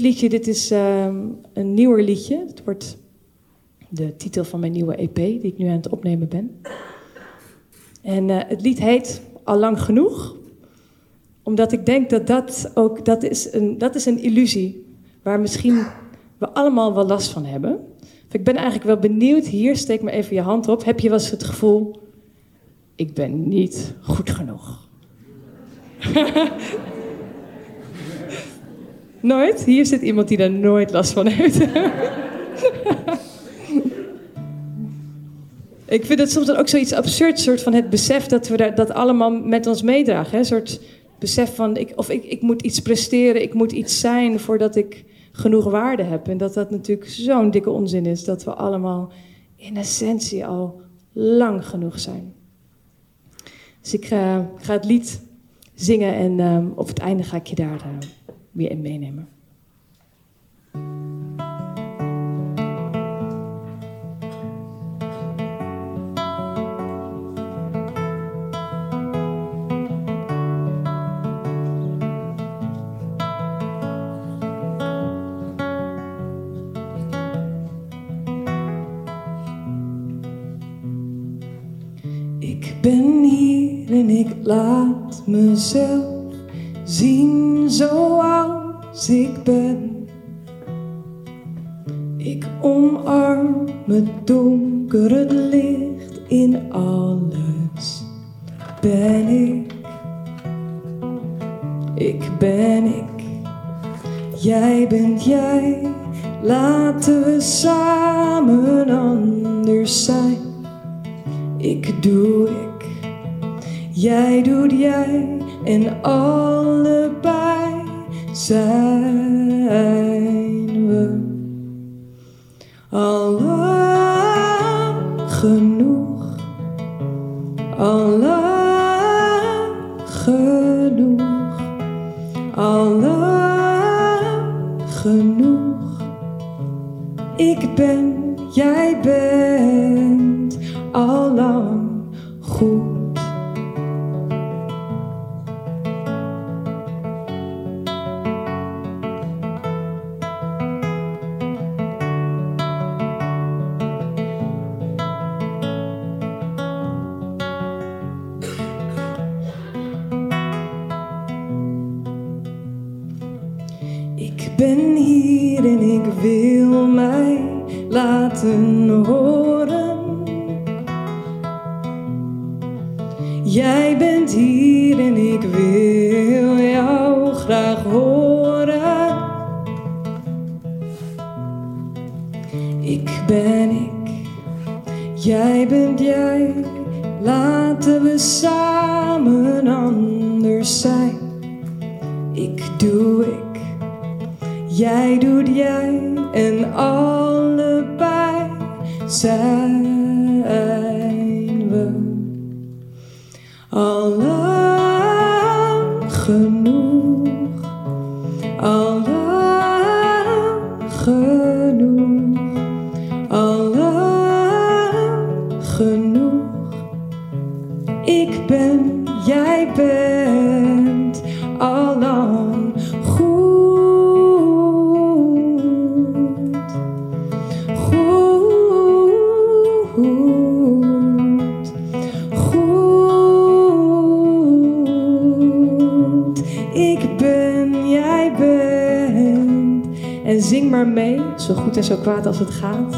Liedje, dit is ehm, een nieuwer liedje. Het wordt de titel van mijn nieuwe EP, die ik nu aan het opnemen ben. En eh, het lied heet Al lang genoeg. Omdat ik denk dat dat ook, dat is, een, dat is een illusie. Waar misschien we allemaal wel last van hebben. Ik ben eigenlijk wel benieuwd, hier steek me even je hand op. Heb je wel eens het gevoel, ik ben niet goed genoeg? nooit? Hier zit iemand die daar nooit last van heeft. ik vind het soms ook zoiets absurd, soort van het besef dat we dat allemaal met ons meedragen. Een soort besef van, ik, of ik, ik moet iets presteren, ik moet iets zijn voordat ik genoeg waarde heb. En dat dat natuurlijk zo'n dikke onzin is, dat we allemaal in essentie al lang genoeg zijn. Dus ik ga, ga het lied zingen en uh, op het einde ga ik je daar uh, weer in meenemen. ben hier en ik laat mezelf zien zoals ik ben. Ik omarm het donker, het licht in alles. Ben ik, ik ben ik, jij bent jij. Laten we samen anders zijn. Ik doe ik Jij doet jij en allebei zijn we al lang genoeg, al lang genoeg, al lang genoeg. Ik ben, jij bent al lang goed. Ben hier en ik wil mij laten horen. Jij bent hier en ik wil jou graag horen. Ik ben ik, jij bent jij. Laten we samen anders zijn. Ik doe Jij doet jij en allebei zijn zo goed en zo kwaad als het gaat.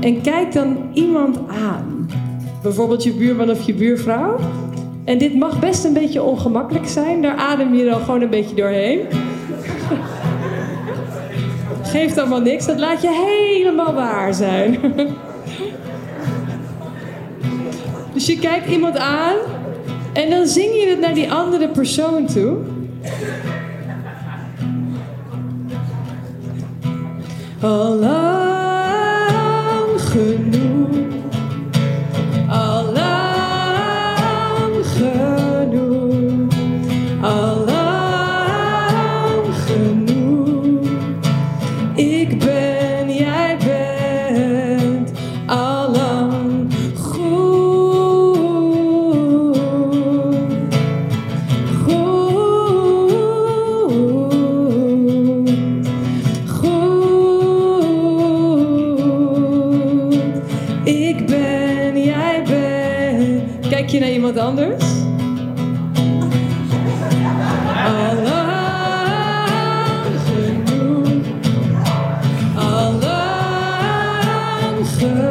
En kijk dan iemand aan. Bijvoorbeeld je buurman of je buurvrouw. En dit mag best een beetje ongemakkelijk zijn. Daar adem je dan gewoon een beetje doorheen. Geeft allemaal niks. Dat laat je helemaal waar zijn. Dus je kijkt iemand aan en dan zing je het naar die andere persoon toe. Al je naar iemand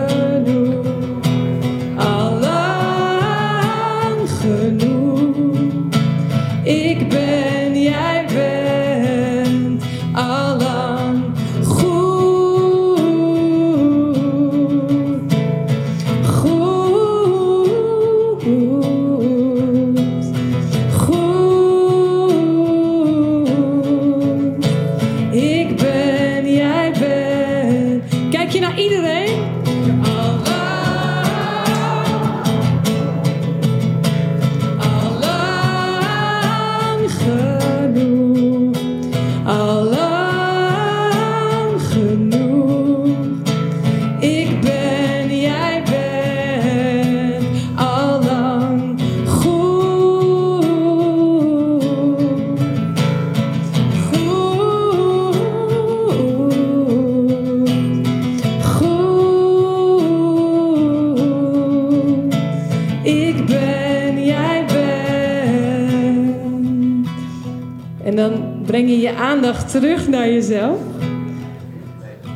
je je aandacht terug naar jezelf.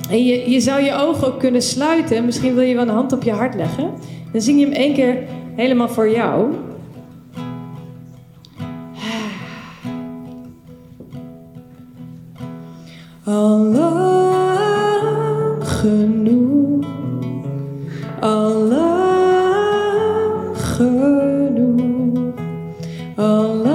En je, je zou je ogen ook kunnen sluiten. Misschien wil je wel een hand op je hart leggen. Dan zing je hem één keer helemaal voor jou. Allang genoeg. Allang genoeg. Allang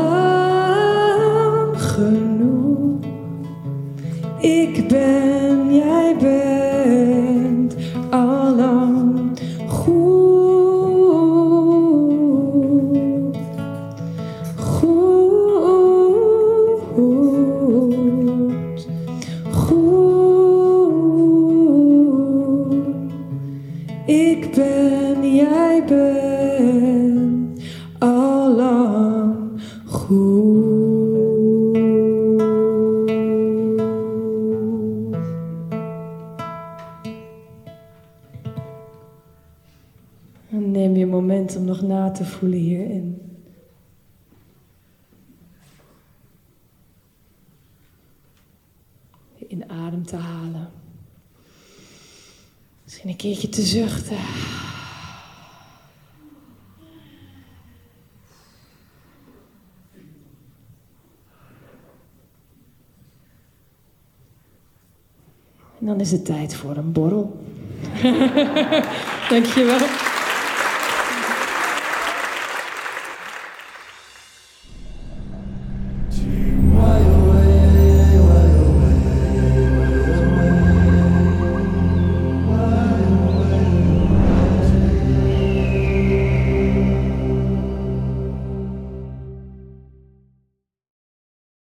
moment om nog na te voelen hierin. In adem te halen. Misschien een keertje te zuchten. En dan is het tijd voor een borrel. Dankjewel.